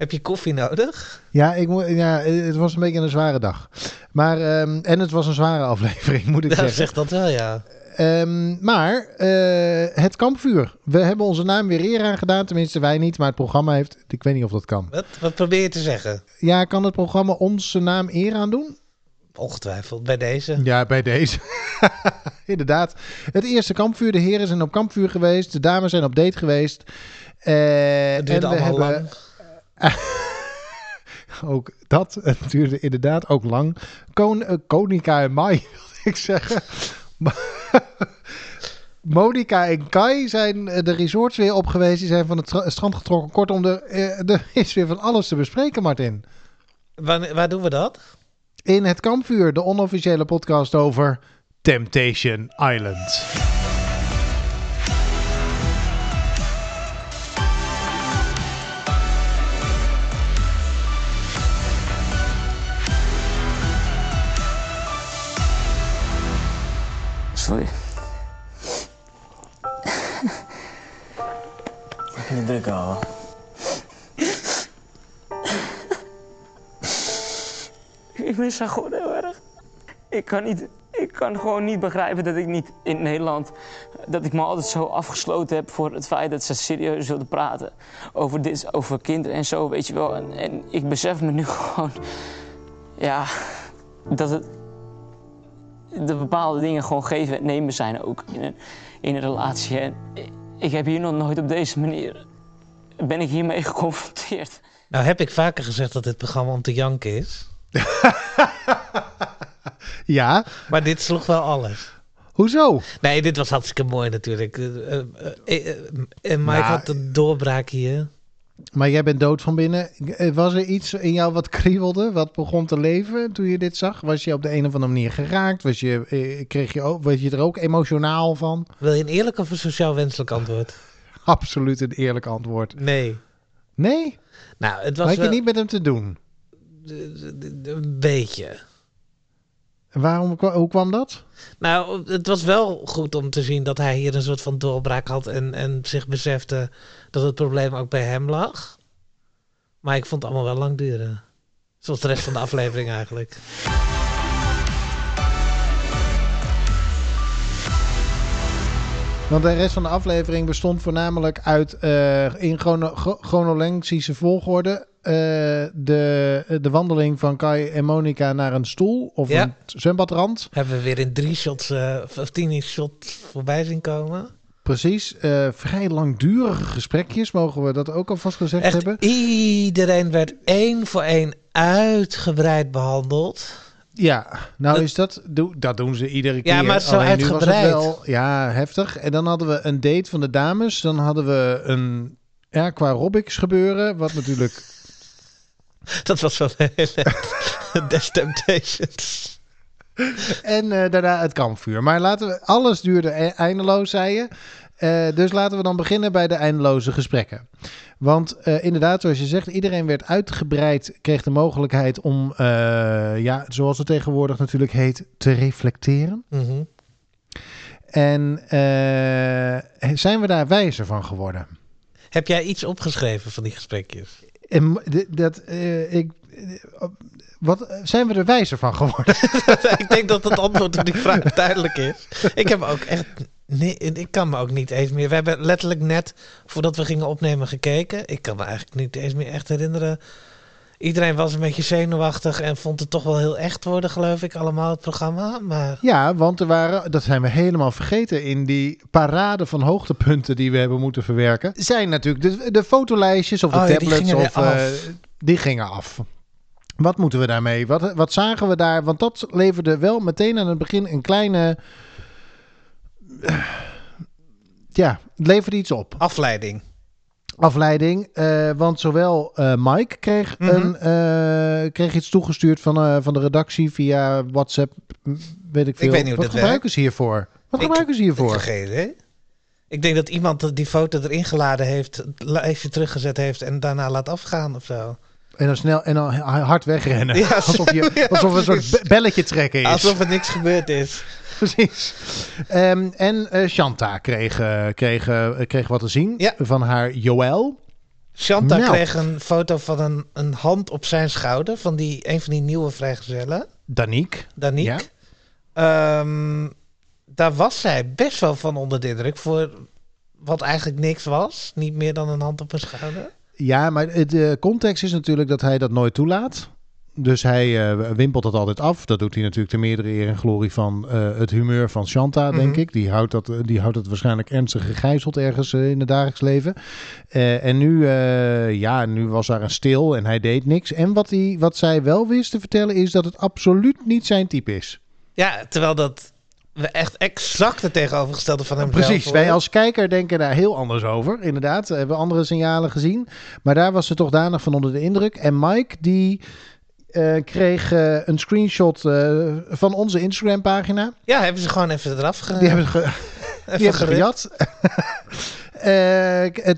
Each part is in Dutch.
Heb je koffie nodig? Ja, ik moet, ja, het was een beetje een zware dag. Maar, ehm, en het was een zware aflevering, moet ik Ja, zeggen. zeg dat wel, ja. Ehm, maar eh, het kampvuur. We hebben onze naam weer eer aan gedaan. Tenminste, wij niet. Maar het programma heeft... Ik weet niet of dat kan. Wat, wat probeer je te zeggen? Ja, kan het programma onze naam eer aan doen? Ongetwijfeld, bij deze. Ja, bij deze. Inderdaad. Het eerste kampvuur. De heren zijn op kampvuur geweest. De dames zijn op date geweest. Eh, Het duurde en we allemaal hebben lang. ook dat. Duurde inderdaad ook lang. Kon, eh, Konica en Mai, wilde ik zeggen. Monica en Kai zijn eh, de resorts weer op geweest. Die zijn van het stra- strand getrokken. Kortom, er, eh, er is weer van alles te bespreken, Martin. Wanneer- waar doen we dat? In het kampvuur, de onofficiële podcast over Temptation Island. Sorry. Niet druk houden. Ik mis haar gewoon heel erg. Ik kan, niet, ik kan gewoon niet begrijpen dat ik niet in Nederland... dat ik me altijd zo afgesloten heb voor het feit dat ze serieus wilde praten. Over dit, over kinderen en zo, weet je wel. En, en ik besef me nu gewoon... Ja, dat het de bepaalde dingen gewoon geven en nemen zijn ook in een, in een relatie. En ik heb hier nog nooit op deze manier, ben ik hiermee geconfronteerd. Nou heb ik vaker gezegd dat dit programma om te janken is. Ja, Maar dit sloeg wel alles. hoezo? Nee, dit was hartstikke mooi natuurlijk. Eh, eh, eh, eh, Mike Nou, had een doorbraak hier. Maar jij bent dood van binnen. Eh, Was er iets in jou wat kriebelde, wat begon te leven toen je dit zag? Was je op de een of andere manier geraakt? Was je, eh, kreeg je, ook, was je er ook emotionaal van? Wil je een eerlijk of een sociaal wenselijk antwoord? Absoluut een eerlijk antwoord. Nee. Nee? Nou, het was Had je wel niet met hem te doen? een beetje. Waarom, hoe kwam dat? Nou, het was wel goed om te zien dat hij hier een soort van doorbraak had en, en zich besefte dat het probleem ook bij hem lag. Maar ik vond het allemaal wel lang duren. Zoals de rest van de aflevering eigenlijk. Want de rest van de aflevering bestond voornamelijk uit eh, in chrono chro- chronologische volgorde eh, de, de wandeling van Kai en Monica naar een stoel of Ja. een zwembadrand. Hebben we weer in drie shots eh, of tien shots voorbij zien komen. Precies. eh, vrij langdurige gesprekjes, mogen we dat ook alvast gezegd Echt, hebben. iedereen werd één voor één uitgebreid behandeld. Ja, nou Dat- is dat, dat doen ze iedere keer. Ja, maar zo Alleen was uitgebreid. wel, ja, heftig. En dan hadden we een date van de dames. Dan hadden we een Aqua aerobics gebeuren, wat natuurlijk... Dat was wel hele Death Temptations. En eh, daarna het kampvuur. Maar laten we, alles duurde e- eindeloos, zei je. Eh, dus laten we dan beginnen bij de eindeloze gesprekken. Want eh, inderdaad, zoals je zegt, iedereen werd uitgebreid, kreeg de mogelijkheid om, ja, zoals het tegenwoordig natuurlijk heet, te reflecteren. Mhm. En zijn we daar wijzer van geworden? Heb jij iets opgeschreven van die gesprekjes? En dat, eh, ik, eh, wat, zijn we er wijzer van geworden? ik denk dat het antwoord op die vraag duidelijk is. Ik heb ook echt. Nee, ik kan me ook niet eens meer. We hebben letterlijk net voordat we gingen opnemen gekeken. Ik kan me eigenlijk niet eens meer echt herinneren. Iedereen was een beetje zenuwachtig en vond het toch wel heel echt worden, geloof ik, allemaal het programma. Maar Ja, want er waren, dat zijn we helemaal vergeten in die parade van hoogtepunten die we hebben moeten verwerken. Zijn natuurlijk de, de fotolijstjes of de Oh ja, tablets of eh, die gingen af. Wat moeten we daarmee? Wat, wat zagen we daar? Want dat leverde wel meteen aan het begin een kleine. eh, Ja, het leverde iets op. afleiding. Afleiding. eh, want zowel eh, Mike kreeg, Mhm. een, eh, kreeg iets toegestuurd van, van de redactie via WhatsApp. Weet ik veel. weet niet Wat dat gebruiken ze hiervoor? Wat Ik- gebruiken ze Ik hiervoor? idee. Ik denk dat iemand die foto erin geladen heeft, lijstje teruggezet heeft en daarna laat afgaan of zo. En dan snel en dan hard wegrennen. Ja, alsof, je, alsof een soort belletje trekken is. Alsof er niks gebeurd is. Precies. Ehm, en eh Shanta kreeg, eh, kreeg, eh, kreeg wat te zien Ja. van haar Joël. Shanta Nou. kreeg een foto van een, een hand op zijn schouder van die, een van die nieuwe vrijgezellen, Danique. Danique. Ja. Ehm, daar was zij best wel van onder de indruk voor wat eigenlijk niks was. Niet meer dan een hand op een schouder. Ja, maar de context is natuurlijk dat hij dat nooit toelaat. Dus hij eh, wimpelt dat altijd af. Dat doet hij natuurlijk te meerdere eer en glorie van eh, het humeur van Shanta, denk Mhm. ik. Die houdt, dat, eh, die houdt het waarschijnlijk ernstig gegijzeld ergens in het dagelijks leven. En nu, ja, nu was daar een stil en hij deed niks. En wat, hij, wat zij wel wist te vertellen is dat het absoluut niet zijn type is. Ja, terwijl dat we echt exact het tegenovergestelde van hem Precies, zelf wij als kijker denken daar heel anders over. Inderdaad, we hebben andere signalen gezien. Maar daar was ze toch danig van onder de indruk. En Mike, die eh, kreeg eh, een screenshot eh, van onze Instagram-pagina. Ja, hebben ze gewoon even eraf ge... Die hebben ge- even die hebben gejat.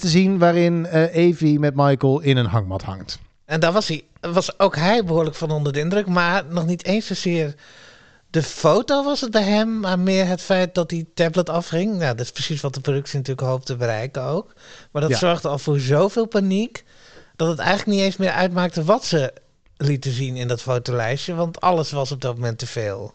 Te zien waarin Evie met Michael in een hangmat hangt. En daar was, hij, was ook hij behoorlijk van onder de indruk. Maar nog niet eens zozeer de foto was het bij hem. Maar meer het feit dat die tablet afging. Nou, dat is precies wat de productie natuurlijk hoopt te bereiken ook. Maar dat Ja. zorgde al voor zoveel paniek. Dat het eigenlijk niet eens meer uitmaakte wat ze lieten zien in dat fotolijstje. Want alles was op dat moment te veel.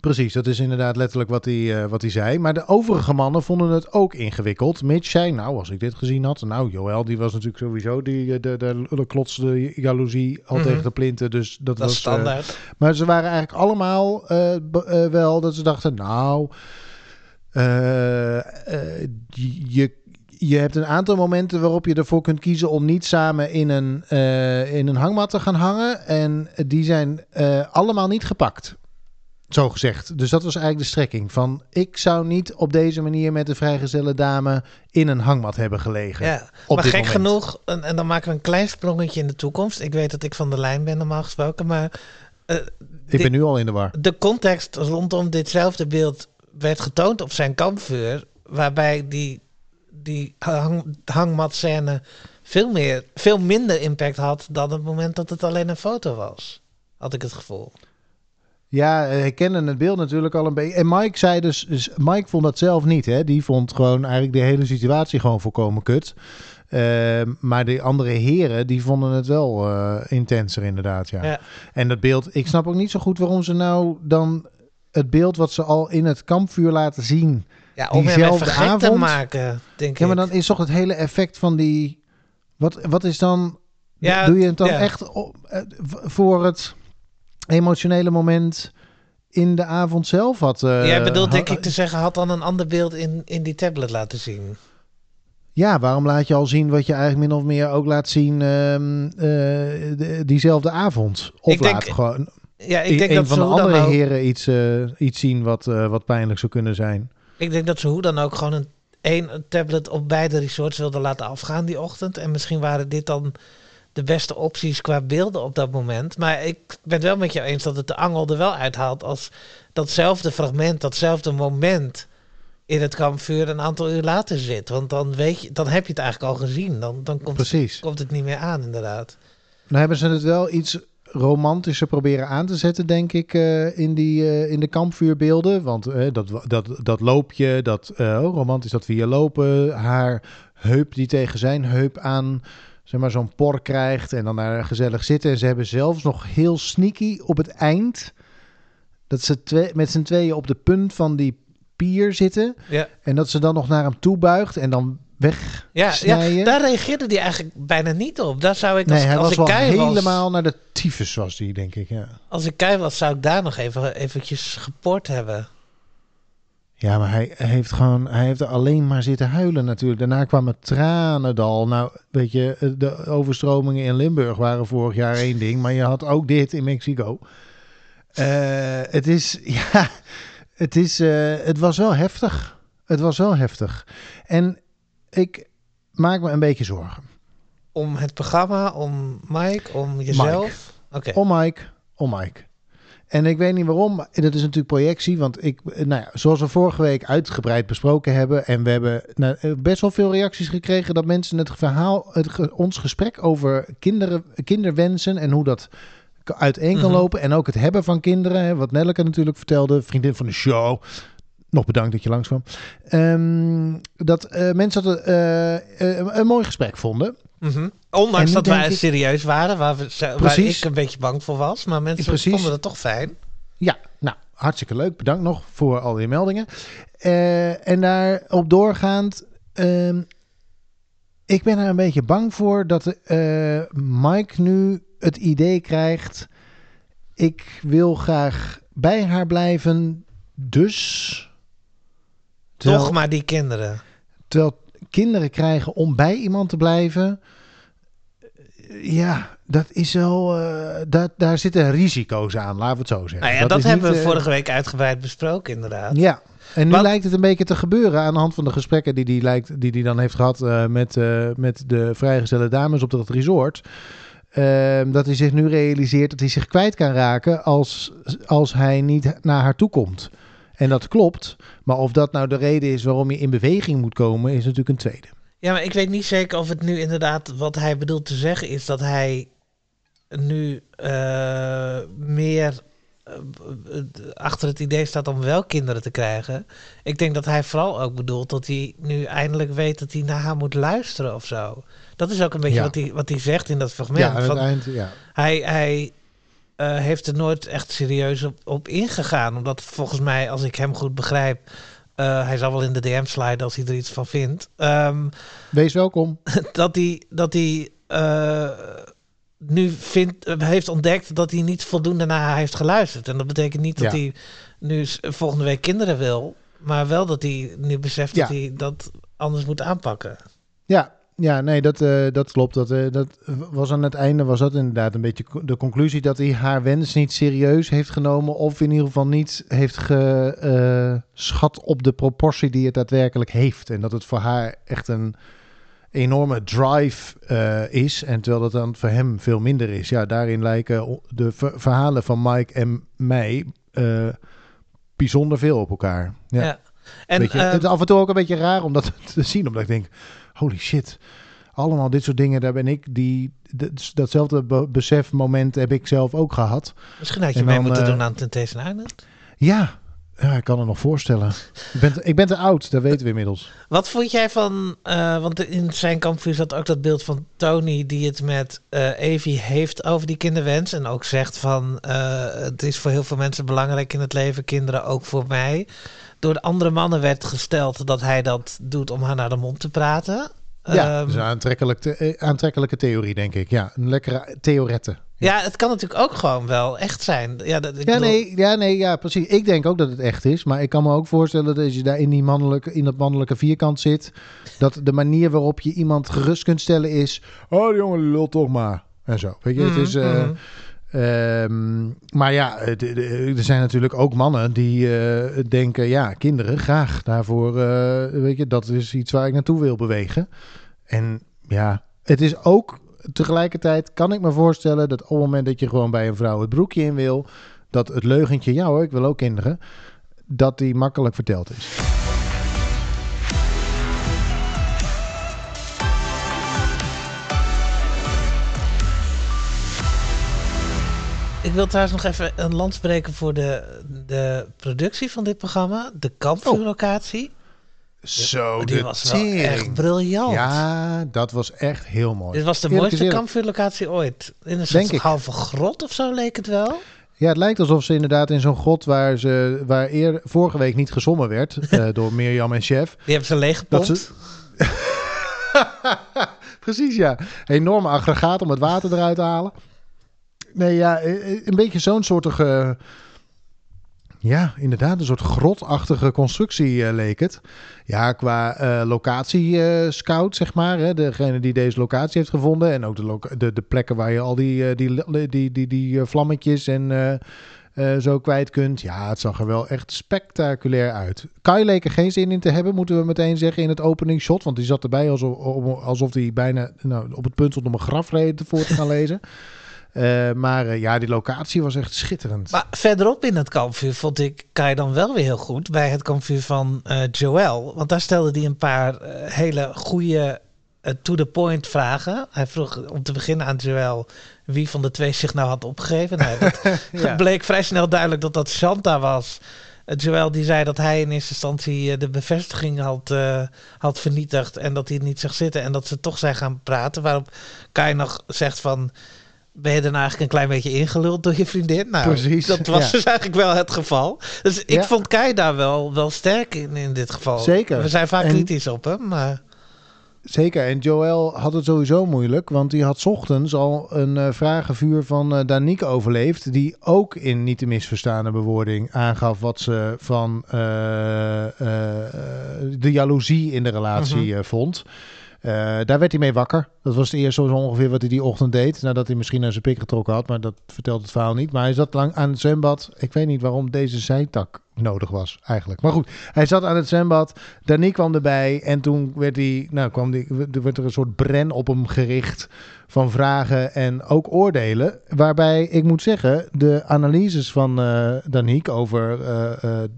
Precies, dat is inderdaad letterlijk wat hij, eh, wat hij zei. Maar de overige mannen vonden het ook ingewikkeld. Mitch zei, nou, als ik dit gezien had... Nou, Joël, die was natuurlijk sowieso... Die, eh, de, de, de klotste jaloezie al Mhm. tegen de plinten. Dus dat, Dat was... eh, standaard. maar ze waren eigenlijk allemaal wel dat ze dachten... Nou, je, je hebt een aantal momenten waarop je ervoor kunt kiezen... om niet samen in een, eh, in een hangmat te gaan hangen. En die zijn eh, allemaal niet gepakt. Zo gezegd. Dus dat was eigenlijk de strekking. Van ik zou niet op deze manier met de vrijgezelle dame in een hangmat hebben gelegen. Ja, maar gek moment. genoeg, en, en dan maken we een klein sprongetje in de toekomst. Ik weet dat ik van de lijn ben normaal gesproken, maar eh, Ik dit- ben nu al in de war. de context rondom ditzelfde beeld werd getoond op zijn kampvuur, waarbij die, die hang, hangmatscène veel, meer, veel minder impact had dan het moment dat het alleen een foto was. Had ik het gevoel. Ja, eh, kende het beeld natuurlijk al een beetje. En Mike zei dus, dus Mike vond dat zelf niet. Hè? Die vond gewoon eigenlijk de hele situatie gewoon volkomen kut. Ehm, maar de andere heren, die vonden het wel eh, intenser inderdaad, ja. Ja. En dat beeld, ik snap ook niet zo goed waarom ze nou dan het beeld wat ze al in het kampvuur laten zien. Ja, om hem Diezelfde te avond? maken, denk Ja, maar ik. dan is toch het hele effect van die... Wat, wat is dan... Ja, doe je het dan ja. echt op- eh, voor het emotionele moment in de avond zelf? Had, eh, Jij bedoelt denk ik te zeggen, had dan een ander beeld in, in die tablet laten zien. Ja, waarom laat je al zien wat je eigenlijk min of meer ook laat zien ehm, eh, de- diezelfde avond? Of Ik denk- laat gewoon Ja, ik denk een dat van de andere heren iets, iets zien wat, wat pijnlijk zou kunnen zijn. Ik denk dat ze hoe dan ook gewoon een, één tablet op beide resorts wilden laten afgaan die ochtend. En misschien waren dit dan de beste opties qua beelden op dat moment. Maar ik ben het wel met jou eens dat het de angel er wel uithaalt als datzelfde fragment, datzelfde moment in het kampvuur een aantal uur later zit. Want dan, weet je, dan heb je het eigenlijk al gezien. Dan, dan komt, Precies. komt het niet meer aan, inderdaad. Dan hebben ze het wel iets romantischer proberen aan te zetten, denk ik, eh, in, die, eh, in de kampvuurbeelden. Want eh, dat, dat, dat loopje, dat oh, romantisch dat we hier lopen, haar heup die tegen zijn heup aan, zeg maar, zo'n por krijgt en dan daar gezellig zitten. En ze hebben zelfs nog heel sneaky op het eind, dat ze twee, met z'n tweeën op de punt van die pier zitten. Ja, En dat ze dan nog naar hem toe buigt en dan weg ja, ja daar reageerde hij eigenlijk bijna niet op. Daar zou ik als, Nee, hij als was ik kei was, helemaal naar de tyfus was die, denk ik, ja. als ik kei was, zou ik daar nog even eventjes geport hebben. Ja, maar hij heeft gewoon, hij heeft er alleen maar zitten huilen natuurlijk. Daarna kwam het tranendal. Nou, weet je, de overstromingen in Limburg waren vorig jaar één ding, maar je had ook dit in Mexico. Eh, het is, ja, het is, eh, het was wel heftig. Het was wel heftig. En ik maak me een beetje zorgen. Om het programma, om Mike, om jezelf? Oké. Om Mike, om Mike. En ik weet niet waarom, maar dat is natuurlijk projectie. Want ik, nou ja, zoals we vorige week uitgebreid besproken hebben. En we hebben nou, eh, best wel veel reacties gekregen dat mensen het verhaal, het, ons gesprek over kinderen, kinderwensen en hoe dat uiteen kan Mhm. lopen. En ook het hebben van kinderen. Hè, wat Nelleke natuurlijk vertelde, vriendin van de show. Nog bedankt dat je langskwam. Ehm dat eh, mensen dat eh, eh, een mooi gesprek vonden. Mhm. Ondanks dat wij ik- serieus waren, waar, we, waar ik een beetje bang voor was. Maar mensen Precies. vonden het toch fijn. Ja, nou, hartstikke leuk. Bedankt nog voor al die meldingen. Eh, en daarop doorgaand, ehm, ik ben er een beetje bang voor dat Mike nu het idee krijgt, ik wil graag bij haar blijven, dus... Terwijl, Toch maar die kinderen. terwijl kinderen krijgen om bij iemand te blijven, ja, dat is wel, eh, dat, daar zitten risico's aan, laten we het zo zeggen. Nou ja, dat, is hebben niet, we eh, vorige week uitgebreid besproken, inderdaad. Ja, en nu lijkt het een beetje te gebeuren aan de hand van de gesprekken die hij lijkt, die die dan heeft gehad eh, met, eh, met de vrijgezelle dames op dat resort. Ehm, dat hij zich nu realiseert dat hij zich kwijt kan raken als, als hij niet naar haar toe komt. En dat klopt, maar of dat nou de reden is waarom je in beweging moet komen, is natuurlijk een tweede. Ja, maar ik weet niet zeker of het nu inderdaad wat hij bedoelt te zeggen is dat hij nu eh, meer eh, achter het idee staat om wel kinderen te krijgen. Ik denk dat hij vooral ook bedoelt dat hij nu eindelijk weet dat hij naar haar moet luisteren of zo. Dat is ook een beetje Ja. wat, hij, wat hij zegt in dat fragment. Ja, aan het Van, eind, ja. hij hij eh, heeft er nooit echt serieus op, op ingegaan. Omdat volgens mij, als ik hem goed begrijp, eh, hij zal wel in de DM sliden als hij er iets van vindt. Ehm, Wees welkom. dat hij, dat hij eh, nu vindt, heeft ontdekt dat hij niet voldoende naar haar heeft geluisterd. En dat betekent niet dat Ja. hij nu volgende week kinderen wil, maar wel dat hij nu beseft Ja. dat hij dat anders moet aanpakken. Ja, ja nee, dat, eh, dat klopt. Dat, eh, dat was aan het einde was dat inderdaad een beetje de conclusie dat hij haar wens niet serieus heeft genomen. Of in ieder geval niet heeft geschat op de proportie die het daadwerkelijk heeft. En dat het voor haar echt een enorme drive eh, is. En terwijl dat dan voor hem veel minder is. Ja, daarin lijken de ver- verhalen van Mike en mij eh, bijzonder veel op elkaar. Ja. Ja. En eh, het is af en toe ook een beetje raar om dat te zien, omdat ik denk, holy shit, allemaal dit soort dingen, daar ben ik, die, dat- datzelfde be- besefmoment heb ik zelf ook gehad. misschien had je dan, moeten eh, doen aan Temptation Island. Ja, ja ik kan het nog voorstellen. ik, ben, ik ben te oud, dat weten we inmiddels. Wat vond jij van, eh, want in zijn kampvuur zat ook dat beeld van Tony die het met eh Evie heeft over die kinderwens. En ook zegt van, het is voor heel veel mensen belangrijk in het leven, kinderen ook voor mij. Door de andere mannen werd gesteld dat hij dat doet om haar naar de mond te praten. Ja, aantrekkelijk te- eh, aantrekkelijke theorie, denk ik. Ja, een lekkere theorette. ja, het kan natuurlijk ook gewoon wel echt zijn. Ja, dat, ik Ja, bedoel- nee, ja, nee, ja, precies. Ik denk ook dat het echt is. Maar ik kan me ook voorstellen dat als je daar in, die mannelijke, in dat mannelijke vierkant zit, dat de manier waarop je iemand gerust kunt stellen is: Oh, die jongen lult toch maar. En zo. Weet je, het is. eh, Mhm. Ehm, maar ja, de- er zijn natuurlijk ook mannen die eh, denken: ja, kinderen, graag. Daarvoor, eh, weet je, dat is iets waar ik naartoe wil bewegen. En ja, het is ook tegelijkertijd, kan ik me voorstellen dat op het moment dat je gewoon bij een vrouw het broekje in wil, dat het leugentje, ja hoor, ik wil ook kinderen, dat die makkelijk verteld is. Ik wil trouwens nog even een land spreken voor de, de productie van dit programma. De kampvuurlocatie. Zo, die was wel echt briljant. Ja, dat was echt heel mooi. Dit was de Eerlijk mooiste kampvuurlocatie ooit. In een soort halve grot of zo leek het wel. Ja, het lijkt alsof ze inderdaad in zo'n grot waar ze waar eer, vorige week niet gezongen werd eh, door Mirjam en Chef. Die hebben ze leeggepompt. Ze- Precies, ja. Enorm aggregaat om het water eruit te halen. Nee, ja, eh, eh, een beetje zo'n soortige... Ja, inderdaad, een soort grotachtige constructie eh, leek het. Ja, qua eh locatie eh, scout, zeg maar. Hè, degene die deze locatie heeft gevonden. En ook de, de, de plekken waar je al die, die, die, die, die, vlammetjes en zo kwijt kunt. Ja, het zag er wel echt spectaculair uit. Kai leek er geen zin in te hebben, moeten we meteen zeggen, in het opening shot. Want die zat erbij alsof, alsof hij bijna nou, op het punt stond om een grafreden voor te gaan lezen. Eh, maar eh, ja, die locatie was echt schitterend. Maar verderop in het kampvuur vond ik Kai dan wel weer heel goed. Bij het kampvuur van eh Joël. Want daar stelde hij een paar hele goede to-the-point vragen. Hij vroeg om te beginnen aan Joël wie van de twee zich nou had opgegeven. Nou, dat Ja. bleek vrij snel duidelijk dat dat Shanta was. Joël die zei dat hij in eerste instantie de bevestiging had, eh, had vernietigd en dat hij het niet zag zitten en dat ze toch zijn gaan praten. Waarop Kai nog zegt van, ben je daarna eigenlijk een klein beetje ingeluld door je vriendin? Nou, Precies, dat was ja. dus eigenlijk wel het geval. Dus ik Ja. vond Kai daar wel, wel sterk in, in dit geval. Zeker. We zijn vaak En- kritisch op hem, maar... Zeker, en Joël had het sowieso moeilijk, want die had 's ochtends al een eh, vragenvuur van eh Danique overleefd, die ook in niet te misverstaande bewoording aangaf wat ze van eh, de jaloezie in de relatie eh, vond. Eh, daar werd hij mee wakker. Dat was het eerste zo ongeveer wat hij die ochtend deed. Nadat hij misschien naar zijn pik getrokken had, maar dat vertelt het verhaal niet. Maar hij zat lang aan het zwembad. Ik weet niet waarom deze zijtak nodig was eigenlijk. Maar goed, hij zat aan het zwembad. Danique kwam erbij en toen werd, hij, nou, kwam die, er werd er een soort bren op hem gericht van vragen en ook oordelen. Waarbij ik moet zeggen, de analyses van eh Danique over eh,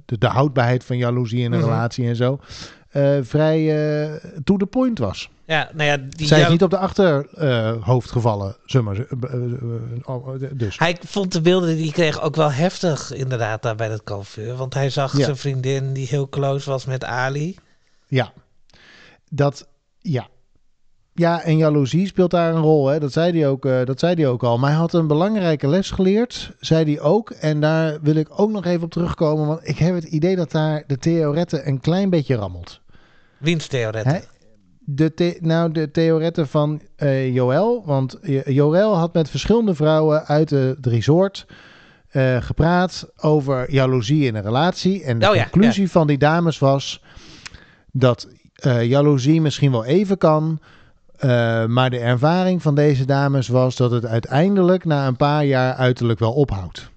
de, de houdbaarheid van jaloezie in een Mhm. relatie en zo, eh, vrij eh, to the point was. Ja, nou ja, die Zij is niet op de achterhoofd gevallen, zeg maar. eh, oh, Dus. Hij vond de beelden die hij kreeg ook wel heftig, inderdaad, daar bij dat kalfvuur. Want hij zag Ja. zijn vriendin die heel close was met Ali. Ja, dat, ja. Ja, en jaloezie speelt daar een rol. Hè? Dat, zei hij ook, eh, dat zei hij ook al. Maar hij had een belangrijke les geleerd, zei hij ook. En daar wil ik ook nog even op terugkomen. Want ik heb het idee dat daar de theorette een klein beetje rammelt. Wiens theoret? Hè? De the- nou, de theorette van eh Joël. Want Jo- Joël had met verschillende vrouwen uit het resort eh, gepraat over jaloezie in een relatie. En de Oh ja, conclusie van die dames was dat eh, jaloezie misschien wel even kan. Eh, maar de ervaring van deze dames was dat het uiteindelijk na een paar jaar uiterlijk wel ophoudt.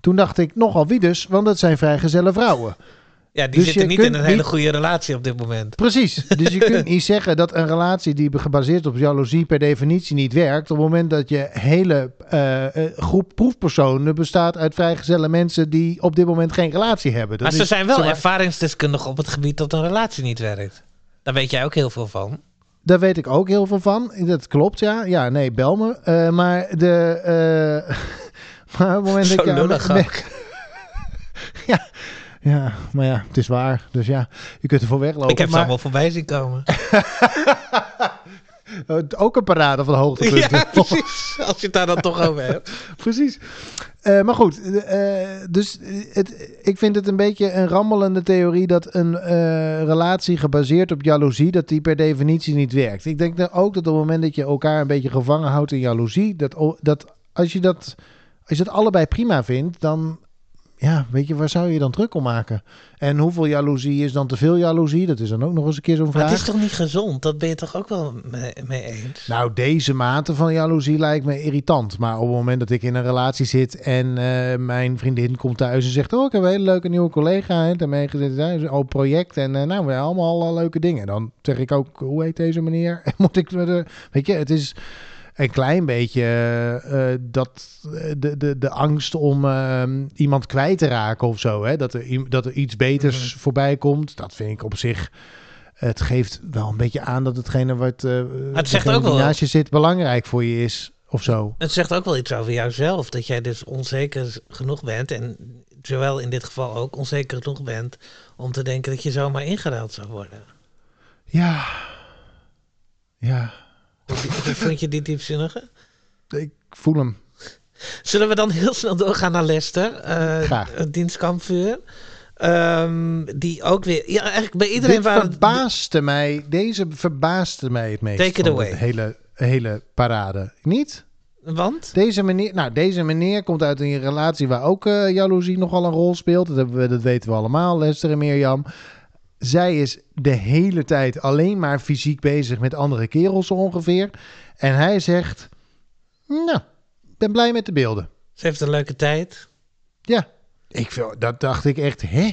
Toen dacht ik nogal wie dus, want het zijn vrijgezelle vrouwen. Ja, die Dus zitten niet in een hele goede relatie op dit moment. Precies. Dus je kunt niet zeggen dat een relatie die gebaseerd op jaloezie per definitie niet werkt. Op het moment dat je hele eh, eh, groep proefpersonen bestaat uit vrijgezelle mensen die op dit moment geen relatie hebben. Dat maar ze zijn wel zeg maar, ervaringsdeskundig op het gebied dat een relatie niet werkt. Daar weet jij ook heel veel van. Daar weet ik ook heel veel van. Dat klopt, ja. Ja, nee, bel me. Eh, maar de. eh, maar op het moment Zo dat je. lullig me- ja, ja, maar ja, het is waar. Dus ja, je kunt ervoor weglopen. Ik heb ze maar, allemaal voorbij zien komen. eh, ook een parade van hoogtepunten. ja, precies. Als je het daar dan toch over hebt. Precies. Eh, maar goed, eh, dus het, ik vind het een beetje een rammelende theorie dat een relatie gebaseerd op jaloezie, dat die per definitie niet werkt. Ik denk dan ook dat op het moment dat je elkaar een beetje gevangen houdt in jaloezie, dat, dat als je dat, als je dat allebei prima vindt, dan, ja, weet je, waar zou je dan druk om maken? En hoeveel jaloezie is dan te veel jaloezie? Dat is dan ook nog eens een keer zo'n Maar vraag. het is toch niet gezond? Dat ben je toch ook wel mee, eens? Nou, deze mate van jaloezie lijkt me irritant. Maar op het moment dat ik in een relatie zit en eh, mijn vriendin komt thuis en zegt: Oh, ik heb een hele leuke nieuwe collega hè, daarmee gezeten thuis, al project en eh, nou, we hebben allemaal eh, leuke dingen. Dan zeg ik ook: Hoe heet deze meneer? En Moet ik weet je, het is een klein beetje eh, eh, dat eh, de, de, de angst om eh, iemand kwijt te raken of zo. Hè? Dat, er, dat er iets beters Mhm. voorbij komt. Dat vind ik op zich. Het geeft wel een beetje aan dat hetgene wat het zegt ook wel- naast je zit belangrijk voor je is of zo. Het zegt ook wel iets over jouzelf. Dat jij dus onzeker genoeg bent. En zowel in dit geval ook onzeker genoeg bent. Om te denken dat je zomaar ingeruild zou worden. Ja. Ja. Vond je die diepzinnige? Ik voel hem. Zullen we dan heel snel doorgaan naar Leicester? eh Graag. Dienstkampvuur. Ehm, die ook weer... Ja, eigenlijk bij iedereen Dit waren... verbaasde mij. Deze verbaasde mij het meest. Take it away. de hele, hele parade. Niet? Want? Deze meneer, nou, deze meneer komt uit een relatie waar ook eh jaloezie nogal een rol speelt. Dat, hebben we, dat weten we allemaal, Lester en Mirjam. Zij is de hele tijd alleen maar fysiek bezig met andere kerels ongeveer. En hij zegt, nou, ik ben blij met de beelden. Ze heeft een leuke tijd. Ja, ik, vind- dat dacht ik echt, hè?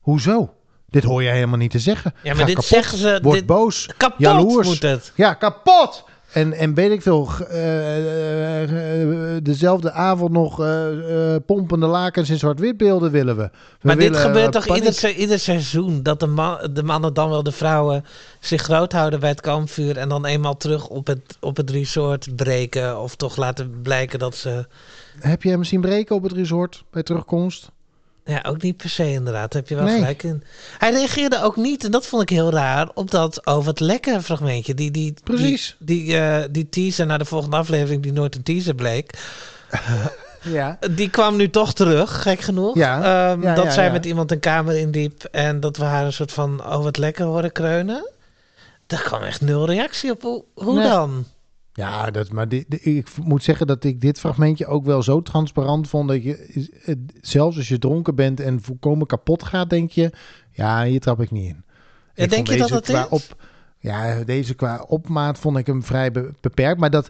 Hoezo? Dit hoor je helemaal niet te zeggen. Ja, maar Ga dit kapot, zeggen ze... Word dit, boos, kapot jaloers. moet het. Ja, kapot! En, en weet ik veel, eh, eh, eh, dezelfde avond nog pompende lakens in zwart-wit beelden willen we. We Maar dit gebeurt toch ieder, ieder seizoen? Dat de, man, de mannen dan wel de vrouwen zich groot houden bij het kampvuur. En dan eenmaal terug op het, op het resort breken. Of toch laten blijken dat ze... Heb je hem zien breken op het resort bij terugkomst? Ja, ook niet per se inderdaad. Daar heb je wel Nee. gelijk in. Hij reageerde ook niet, en dat vond ik heel raar, op dat over het lekker fragmentje. Die, die, Precies. Die, die, eh, die teaser naar de volgende aflevering, die nooit een teaser bleek. Ja. Die kwam nu toch terug, gek genoeg. Ja, Ehm, ja, dat ja, zij met iemand een kamer indiep en dat we haar een soort van over het lekker horen kreunen. Daar kwam echt nul reactie op. Hoe, hoe Nee. dan? Ja, dat, maar di- di- ik moet zeggen dat ik dit fragmentje ook wel zo transparant vond. Dat je, zelfs als je dronken bent en volkomen kapot gaat, denk je, ja, hier trap ik niet in. Ik denk je dat deze dat qua is? Op, ja, deze qua opmaat vond ik hem vrij be- beperkt. Maar dat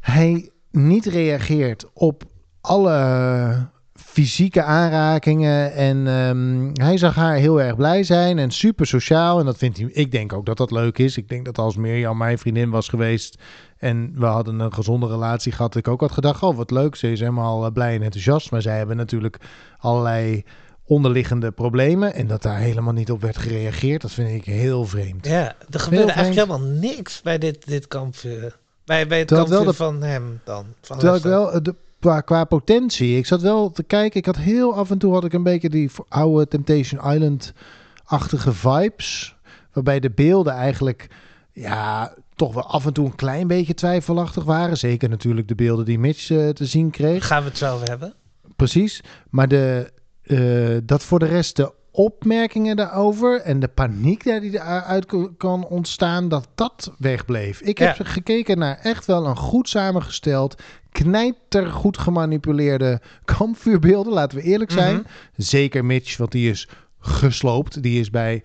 hij niet reageert op alle fysieke aanrakingen. En ehm, hij zag haar heel erg blij zijn en super sociaal. En dat vindt hij, ik denk ook dat dat leuk is. Ik denk dat als Mirjam mijn vriendin was geweest en we hadden een gezonde relatie gehad, ik ook had gedacht, oh wat leuk, ze is helemaal eh, blij en enthousiast. Maar zij hebben natuurlijk allerlei onderliggende problemen en dat daar helemaal niet op werd gereageerd, dat vind ik heel vreemd. Ja, er gebeurde eigenlijk helemaal niks bij dit, dit kampvuur. Bij, bij het kampvuur de- van hem dan. Van Terwijl ik wel, eh, de, qua, qua potentie, ik zat wel te kijken, ik had heel af en toe had ik een beetje die oude Temptation Island-achtige vibes, waarbij de beelden eigenlijk, ja, toch wel af en toe een klein beetje twijfelachtig waren. Zeker natuurlijk de beelden die Mitch eh, te zien kreeg. Gaan we het zo hebben? Precies. Maar de, eh, dat voor de rest de opmerkingen daarover en de paniek daar die eruit kan ontstaan, dat dat wegbleef. Ik heb Ja. gekeken naar echt wel een goed samengesteld, knijtergoed gemanipuleerde kampvuurbeelden, laten we eerlijk zijn. Mhm. Zeker Mitch, want die is gesloopt. Die is bij,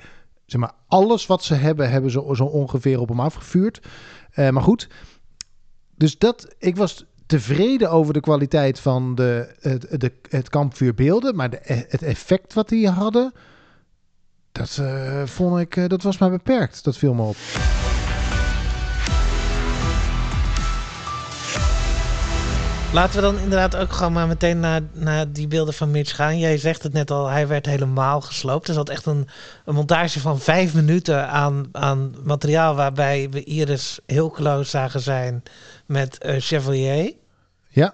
zeg maar, alles wat ze hebben, hebben ze zo ongeveer op hem afgevuurd. Eh, maar goed, dus dat, ik was tevreden over de kwaliteit van de, het, het kampvuurbeelden, maar de, het effect wat die hadden, dat eh, vond ik, eh, dat was maar beperkt. Dat viel me op. Laten we dan inderdaad ook gewoon maar meteen naar, naar die beelden van Mitch gaan. Jij zegt het net al, hij werd helemaal gesloopt. Er zat echt een, een montage van vijf minuten aan, aan materiaal... waarbij we Iris heel close zagen zijn met eh, Chevalier. Ja,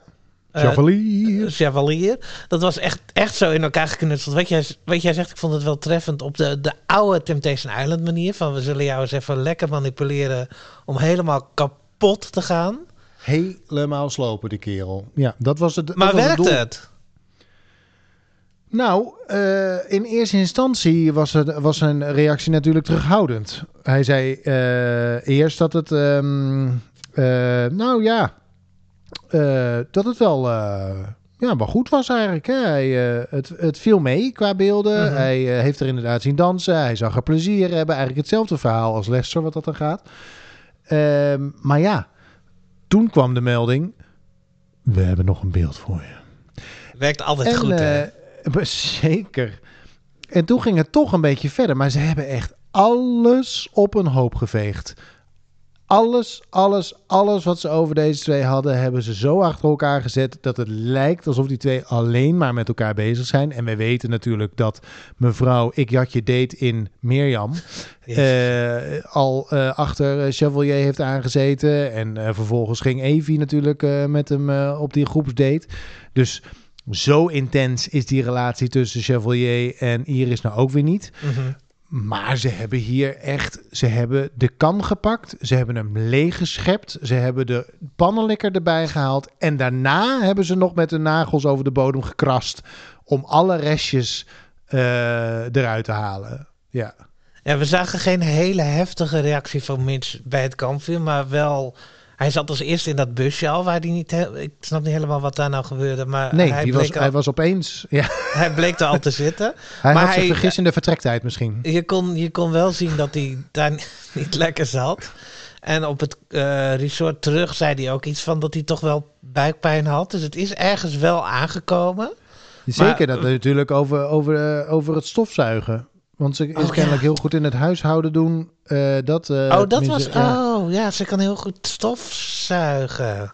Eh, Chevalier. Chevalier. Dat was echt, echt zo in elkaar geknutseld. Wat jij, wat jij zegt, ik vond het wel treffend op de, de oude Temptation Island manier. Van we zullen jou eens even lekker manipuleren om helemaal kapot te gaan. Helemaal slopen, die kerel. Ja, dat was het. Maar doel. het? Nou, eh, in eerste instantie was, het, was zijn reactie natuurlijk terughoudend. Hij zei eh, eerst dat het, ehm, eh, nou ja, dat het wel, ja, wel goed was eigenlijk. Hè? Hij, het, het viel mee qua beelden. Mhm. Hij heeft er inderdaad zien dansen. Hij zag er plezier hebben. Eigenlijk hetzelfde verhaal als Lester, wat dat dan gaat. Ehm, maar ja, toen kwam de melding. We hebben nog een beeld voor je. Werkt altijd goed, hè? maar zeker. En toen ging het toch een beetje verder. Maar ze hebben echt alles op een hoop geveegd. Alles, alles, alles wat ze over deze twee hadden, hebben ze zo achter elkaar gezet dat het lijkt alsof die twee alleen maar met elkaar bezig zijn. En wij weten natuurlijk dat mevrouw Ik Jatje date in Mirjam eh, al eh, achter eh, Chevalier heeft aangezeten. En vervolgens ging Evie natuurlijk met hem op die groepsdate. Dus zo intens is die relatie tussen Chevalier en Iris nou ook weer niet. Mhm. Maar ze hebben hier echt, ze hebben de kan gepakt, ze hebben hem leeggeschept, ze hebben de pannenlikker erbij gehaald en daarna hebben ze nog met de nagels over de bodem gekrast om alle restjes eh, eruit te halen. Ja. Ja, we zagen geen hele heftige reactie van Mitch bij het kampvuur, maar wel... Hij zat als eerste in dat busje al, waar hij niet... Ik snap niet helemaal wat daar nou gebeurde, maar Nee, hij, bleek was, al, hij was opeens. Ja, hij bleek er al te zitten. hij Maar had hij- vergist in de vertrektijd misschien. Je kon, je kon wel zien dat hij daar niet lekker zat. En op het eh, resort terug zei hij ook iets van dat hij toch wel buikpijn had. Dus het is ergens wel aangekomen. Zeker dat natuurlijk over, over, eh, over het stofzuigen. Want ze is Oh, ja. kennelijk heel goed in het huishouden doen. eh, dat, eh, oh, dat was... ja. Oh, ja, ze kan heel goed stofzuigen.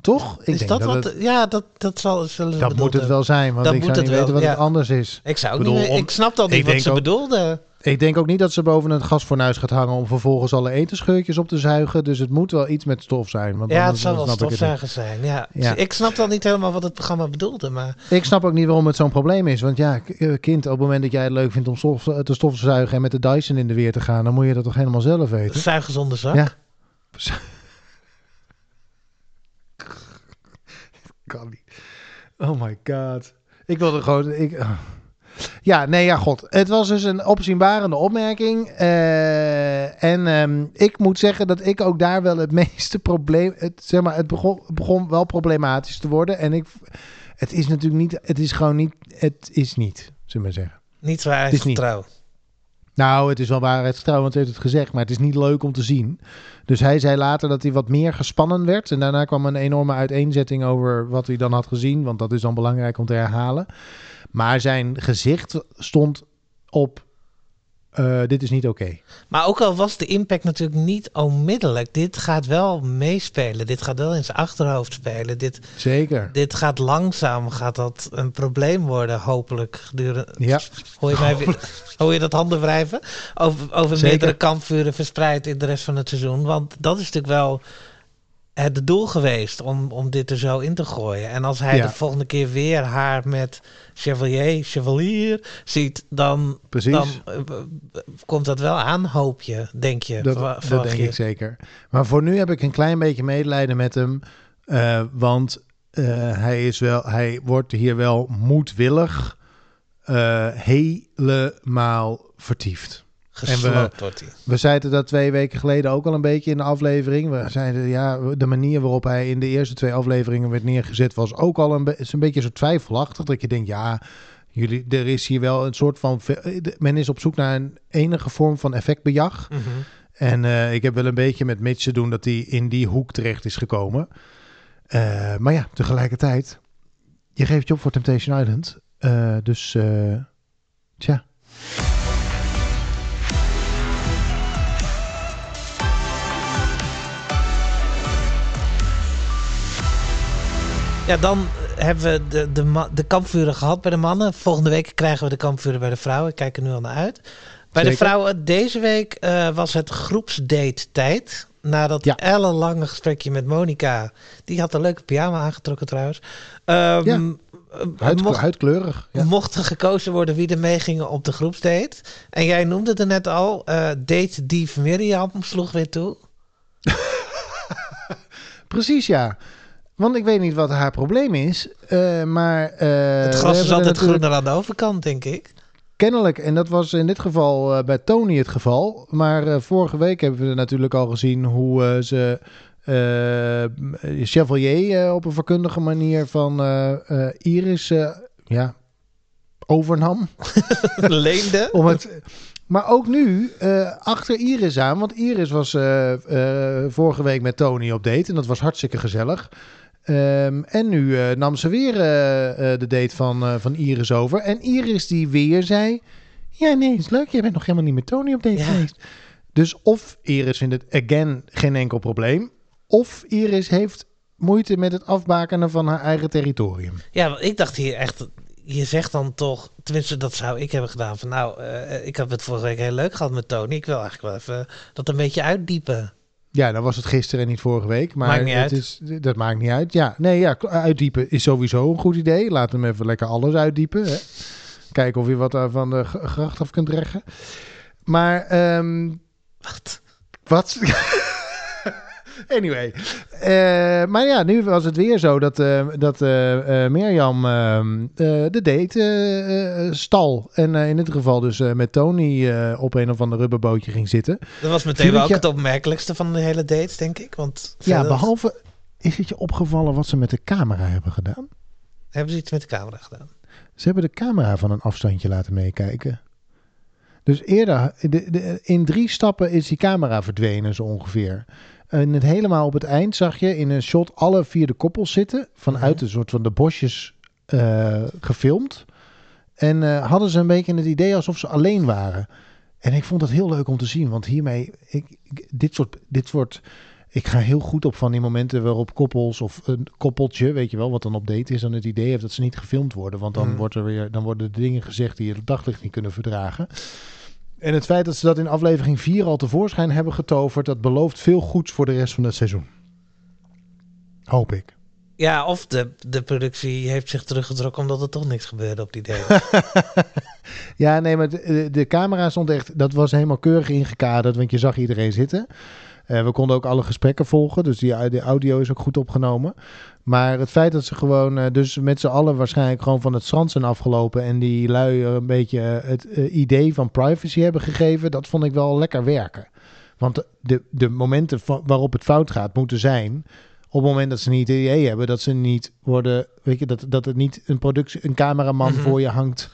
Toch? Ik is denk dat, dat wat... het- ja, dat, dat zal dat moet het wel zijn, want Dat ik moet zou het niet weten wat ja. het anders is. Ik zou ook bedoel, niet... om- Ik snapte al ik niet wat ze ook- bedoelde. Ik denk ook niet dat ze boven het gasfornuis gaat hangen om vervolgens alle etenscheurtjes op te zuigen. Dus het moet wel iets met stof zijn. Want Ja, het zal wel stofzuiger zijn. Ja. Ja. Ik snap dan niet helemaal wat het programma bedoelde, maar Ik snap ook niet waarom het zo'n probleem is. Want ja, eh, kind, op het moment dat jij het leuk vindt om stof, te stofzuigen en met de Dyson in de weer te gaan, dan moet je dat toch helemaal zelf weten. zuigen zonder zak. Ja. kan niet. Oh my god. Ik wilde gewoon. Ik. Ja, nee, ja, god. Het was dus een opzienbarende opmerking. Eh, en ehm, ik moet zeggen dat ik ook daar wel het meeste probleem. Het, zeg maar, het begon, begon wel problematisch te worden. En ik. Het is natuurlijk niet. Het is gewoon niet. Het is niet, zullen we maar zeggen. Niet waar Het is niet. trouw. Nou, het is wel want hij heeft het gezegd, maar het is niet leuk om te zien. Dus hij zei later dat hij wat meer gespannen werd. En daarna kwam een enorme uiteenzetting over wat hij dan had gezien, want dat is dan belangrijk om te herhalen. Maar zijn gezicht stond op, eh, dit is niet oké. Maar ook al was de impact natuurlijk niet onmiddellijk, dit gaat wel meespelen. Dit gaat wel in zijn achterhoofd spelen. Dit, Zeker. dit gaat langzaam, gaat dat een probleem worden, hopelijk. Gedurende, Ja, hoor, je mij weer, hoor je dat handen wrijven? Over, over meerdere kampvuren verspreid in de rest van het seizoen. Want dat is natuurlijk wel het doel geweest om, om dit er zo in te gooien. En als hij Ja. de volgende keer weer haar met Chevalier, Chevalier ziet, dan, precies. dan eh, komt dat wel aan, hoop je, denk je. Dat, denk je. ik zeker. Maar voor nu heb ik een klein beetje medelijden met hem. eh, want eh, hij, is wel, hij wordt hier wel moedwillig helemaal vertiefd. Gesloopt wordt hij. We zeiden dat twee weken geleden ook al een beetje in de aflevering. We zeiden ja, de manier waarop hij in de eerste twee afleveringen werd neergezet was ook al een, be- is een beetje zo twijfelachtig. Dat je denkt, ja, jullie, er is hier wel een soort van. Men is op zoek naar een enige vorm van effectbejag. Mhm. En eh, ik heb wel een beetje met Mitch te doen dat hij in die hoek terecht is gekomen. Eh, maar ja, tegelijkertijd, je geeft je op voor Temptation Island. Eh, dus, eh, tja. Ja, dan hebben we de, de, de kampvuren gehad bij de mannen. Volgende week krijgen we de kampvuren bij de vrouwen. Ik kijk er nu al naar uit. Bij de vrouwen deze week eh, was het groepsdate tijd. Nadat Ja. ellenlange gesprekje met Monica. Die had een leuke pyjama aangetrokken trouwens. Ehm, Ja. eh, mocht, huidkleurig. Ja. mocht er gekozen worden wie er meegingen op de groepsdate. En jij noemde het er net al. eh date Dief Miriam sloeg weer toe. Precies, ja. Want ik weet niet wat haar probleem is. eh, maar. eh, het gras is altijd groener aan de overkant, denk ik. Kennelijk, en dat was in dit geval eh, bij Tony het geval. Maar vorige week hebben we natuurlijk al gezien hoe ze. Chevalier op een vakkundige manier van Iris ja, overnam. Leende. Om het, maar ook nu achter Iris aan. Want Iris was vorige week met Tony op date. En dat was hartstikke gezellig. Ehm, en nu eh, nam ze weer eh, eh, de date van, van Iris over. En Iris die weer zei... Ja, nee, is leuk. Jij bent nog helemaal niet met Tony op date Ja. geweest. Dus of Iris vindt het again geen enkel probleem. Of Iris heeft moeite met het afbakenen van haar eigen territorium. Ja, want ik dacht hier echt. Je zegt dan toch, tenminste dat zou ik hebben gedaan. Van nou, ik heb het vorige week heel leuk gehad met Tony. Ik wil eigenlijk wel even dat een beetje uitdiepen. Ja, dan was het gisteren en niet vorige week. Maar Maakt niet het uit. Is, dat maakt niet uit. Ja, nee, ja, uitdiepen is sowieso een goed idee. Laat hem even lekker alles uitdiepen. Hè. Kijken of je wat eh, van de g- gracht af kunt reggen. Maar, ehm, Wat? wat? Anyway. Eh, maar ja, nu was het weer zo dat, eh, dat eh, Mirjam de date stal. En in dit geval dus met Tony op een of ander rubberbootje ging zitten. Dat was meteen wel het ook het opmerkelijkste van de hele date, denk ik. Want Ja, behalve... Is het je opgevallen wat ze met de camera hebben gedaan? hebben ze iets met de camera gedaan. Ze hebben de camera van een afstandje laten meekijken. Dus eerder, de, de- in drie stappen is die camera verdwenen zo ongeveer. En het helemaal op het eind zag je in een shot alle vier de koppels zitten. Vanuit Mhm. een soort van de bosjes eh, gefilmd. En eh, hadden ze een beetje het idee alsof ze alleen waren. En ik vond dat heel leuk om te zien. Want hiermee, ik, ik- dit, soort, dit soort... Ik ga heel goed op van die momenten waarop koppels of een koppeltje, weet je wel, wat dan op date is, dan het idee heeft dat ze niet gefilmd worden. Want dan, Hmm. wordt er weer, dan worden de dingen gezegd die je het daglicht niet kunnen verdragen. En het feit dat ze dat in aflevering 4 al tevoorschijn hebben getoverd, dat belooft veel goeds voor de rest van het seizoen. Hoop ik. Ja, of de, de productie heeft zich teruggetrokken omdat er toch niks gebeurde op die date. Ja, nee, maar de, de camera stond echt, dat was helemaal keurig ingekaderd, want je zag iedereen zitten. Eh, we konden ook alle gesprekken volgen, dus die, de audio is ook goed opgenomen. Maar het feit dat ze gewoon, eh, dus met z'n allen waarschijnlijk gewoon van het strand zijn afgelopen en die lui een beetje eh, het idee van privacy hebben gegeven, dat vond ik wel lekker werken. Want de, de momenten waarop het fout gaat moeten zijn op het moment dat ze niet het idee hebben dat ze niet worden, weet je, dat, dat het niet een productie, een cameraman Mhm. voor je hangt.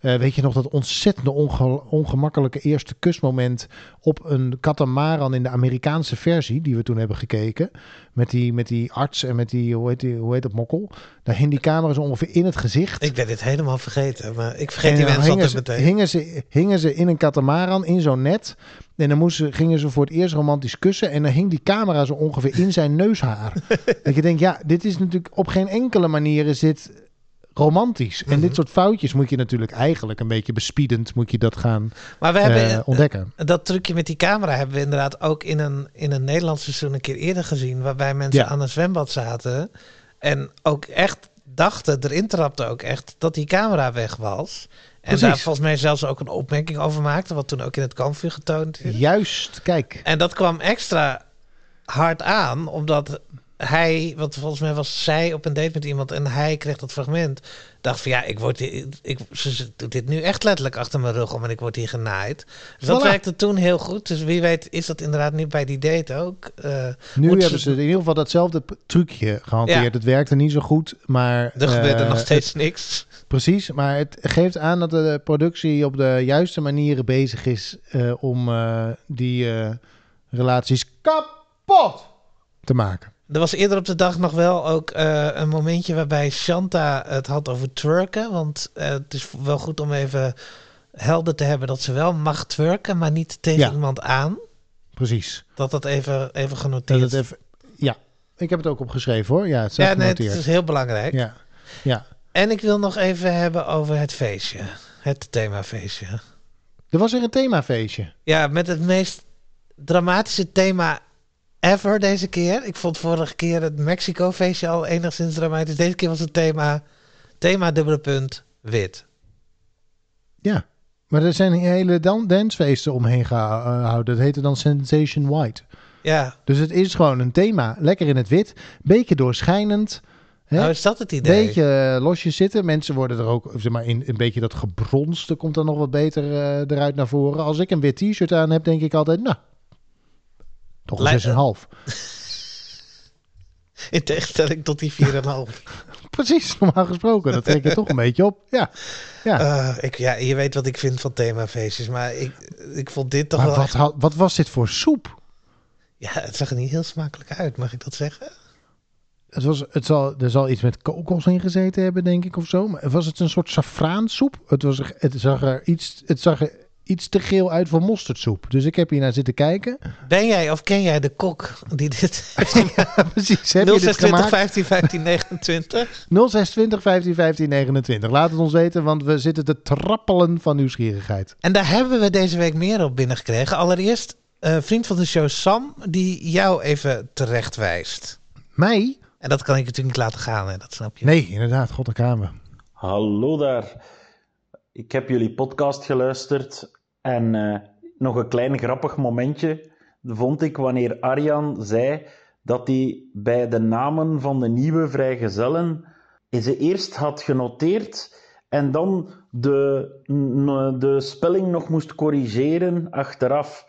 Eh, weet je nog dat ontzettende onge- ongemakkelijke eerste kusmoment op een katamaran in de Amerikaanse versie die we toen hebben gekeken met die, met die arts en met die hoe heet, die, hoe heet dat mokkel? Daar hing die camera zo ongeveer in het gezicht. ik ben dit helemaal vergeten, maar ik vergeet En die mensen altijd meteen. hingen, ze, hingen ze in een katamaran, in zo'n net. En dan moesten, gingen ze voor het eerst romantisch kussen. En dan hing die camera zo ongeveer in zijn neushaar. dat je denkt, ja, dit is natuurlijk op geen enkele manier is dit romantisch. En Mhm. dit soort foutjes moet je natuurlijk eigenlijk een beetje bespiedend moet je dat gaan Maar we eh, hebben ontdekken. dat trucje met die camera hebben we inderdaad ook in een, in een Nederlands seizoen een keer eerder gezien. Waarbij mensen Ja. aan een zwembad zaten. En ook echt dachten, erin trapte ook echt, dat die camera weg was. En Precies. daar volgens mij zelfs ook een opmerking over maakte. Wat toen ook in het kampvuur getoond is. Juist, kijk. En dat kwam extra hard aan, omdat hij, want volgens mij was zij op een date met iemand en hij kreeg dat fragment. Dacht van ja, ik word hier, ik, ze doet dit nu echt letterlijk achter mijn rug om en ik word hier genaaid. Dus dat werkte toen heel goed. Dus wie weet is dat inderdaad nu bij die date ook. Eh, Nu hebben ze- ze in ieder geval datzelfde trucje gehanteerd. Ja. Het werkte niet zo goed, maar... er gebeurde eh, nog steeds niks. Precies, maar het geeft aan dat de productie op de juiste manieren bezig is eh, om die relaties kapot te maken. Er was eerder op de dag nog wel ook eh, een momentje waarbij Shanta het had over twerken. Want eh, het is wel goed om even helder te hebben dat ze wel mag twerken, maar niet tegen Ja. iemand aan. Precies. Dat dat even, even Dat genoteerd het even, ja, ik heb het ook opgeschreven hoor. Ja, het Ja, nee, het is heel belangrijk. Ja, ja. En ik wil nog even hebben over het feestje. Het themafeestje. Er was weer een themafeestje. Ja, met het meest dramatische thema ever deze keer. Ik vond vorige keer het Mexico-feestje al enigszins dramatisch. Deze keer was het thema, thema dubbele punt, wit. Ja, maar er zijn hele dan dancefeesten omheen gehouden. Dat heette dan Sensation White. Ja, Dus het is gewoon een thema. Lekker in het wit. Beetje doorschijnend. Hè? nou is dat het idee. beetje eh, losjes zitten. Mensen worden er ook, zeg maar, in een beetje dat gebronste komt dan nog wat beter eh, eruit naar voren. Als ik een wit t-shirt aan heb, denk ik altijd, nou, toch een 6,5. In tegenstelling tot die 4,5. Precies, normaal gesproken. Dat trek je toch een beetje op. Ja, ja. Eh, ik, ja, je weet wat ik vind van themafeestjes, maar ik, ik vond dit toch maar wel... wat, echt- wat was dit voor soep? Ja, het zag er niet heel smakelijk uit, mag ik dat zeggen? Het was, het zal, er zal iets met kokos in gezeten hebben, denk ik, of zo. Maar was het een soort safraansoep? Het, was, het, zag er iets, het zag er iets te geel uit voor mosterdsoep. Dus ik heb hier naar zitten kijken. Ben jij of ken jij de kok die dit? Precies, heb je dit 0620 gemaakt? 15 15 29. 0620 15 15 29. Laat het ons weten, want we zitten te trappelen van nieuwsgierigheid. En daar hebben we deze week meer op binnengekregen. Allereerst, eh, vriend van de show Sam, die jou even terecht wijst. Mij? En dat kan ik natuurlijk niet laten gaan, hè? dat snap je. Nee, inderdaad, god, gaan we. Hallo daar. Ik heb jullie podcast geluisterd en eh, nog een klein grappig momentje vond ik wanneer Arjan zei dat hij bij de namen van de nieuwe vrijgezellen ze eerst had genoteerd en dan de, de spelling nog moest corrigeren achteraf.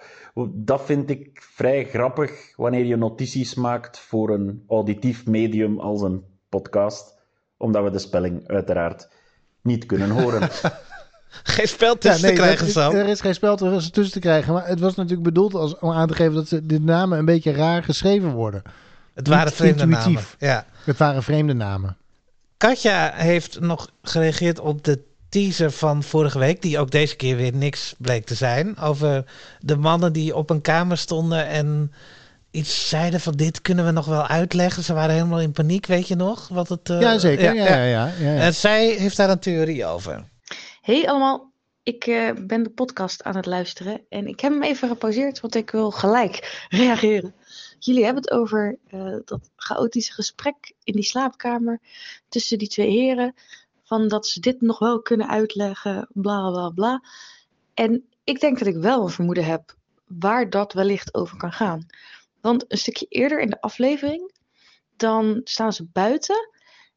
Dat vind ik vrij grappig wanneer je notities maakt voor een auditief medium als een podcast, omdat we de spelling uiteraard niet kunnen horen. Geen spel tussen te krijgen, Sam. er is geen spel tussen te krijgen. Maar het was natuurlijk bedoeld als, om aan te geven dat ze- de namen een beetje raar geschreven worden. Het waren niet vreemde namen. Ja. Het waren vreemde namen. Katja heeft nog gereageerd op de teaser van vorige week, die ook deze keer weer niks bleek te zijn. Over de mannen die op een kamer stonden en iets zeiden van dit kunnen we nog wel uitleggen. Ze waren helemaal in paniek, weet je nog? Wat het, eh, ja, zeker. Ja, ja, ja. ja, ja. En zij heeft daar een theorie over. Hey allemaal, ik eh, ben de podcast aan het luisteren en ik heb hem even gepauzeerd, want ik wil gelijk reageren. Jullie hebben het over eh, dat chaotische gesprek in die slaapkamer tussen die twee heren. Van dat ze dit nog wel kunnen uitleggen, bla bla bla. En ik denk dat ik wel een vermoeden heb waar dat wellicht over kan gaan. Want een stukje eerder in de aflevering, dan staan ze buiten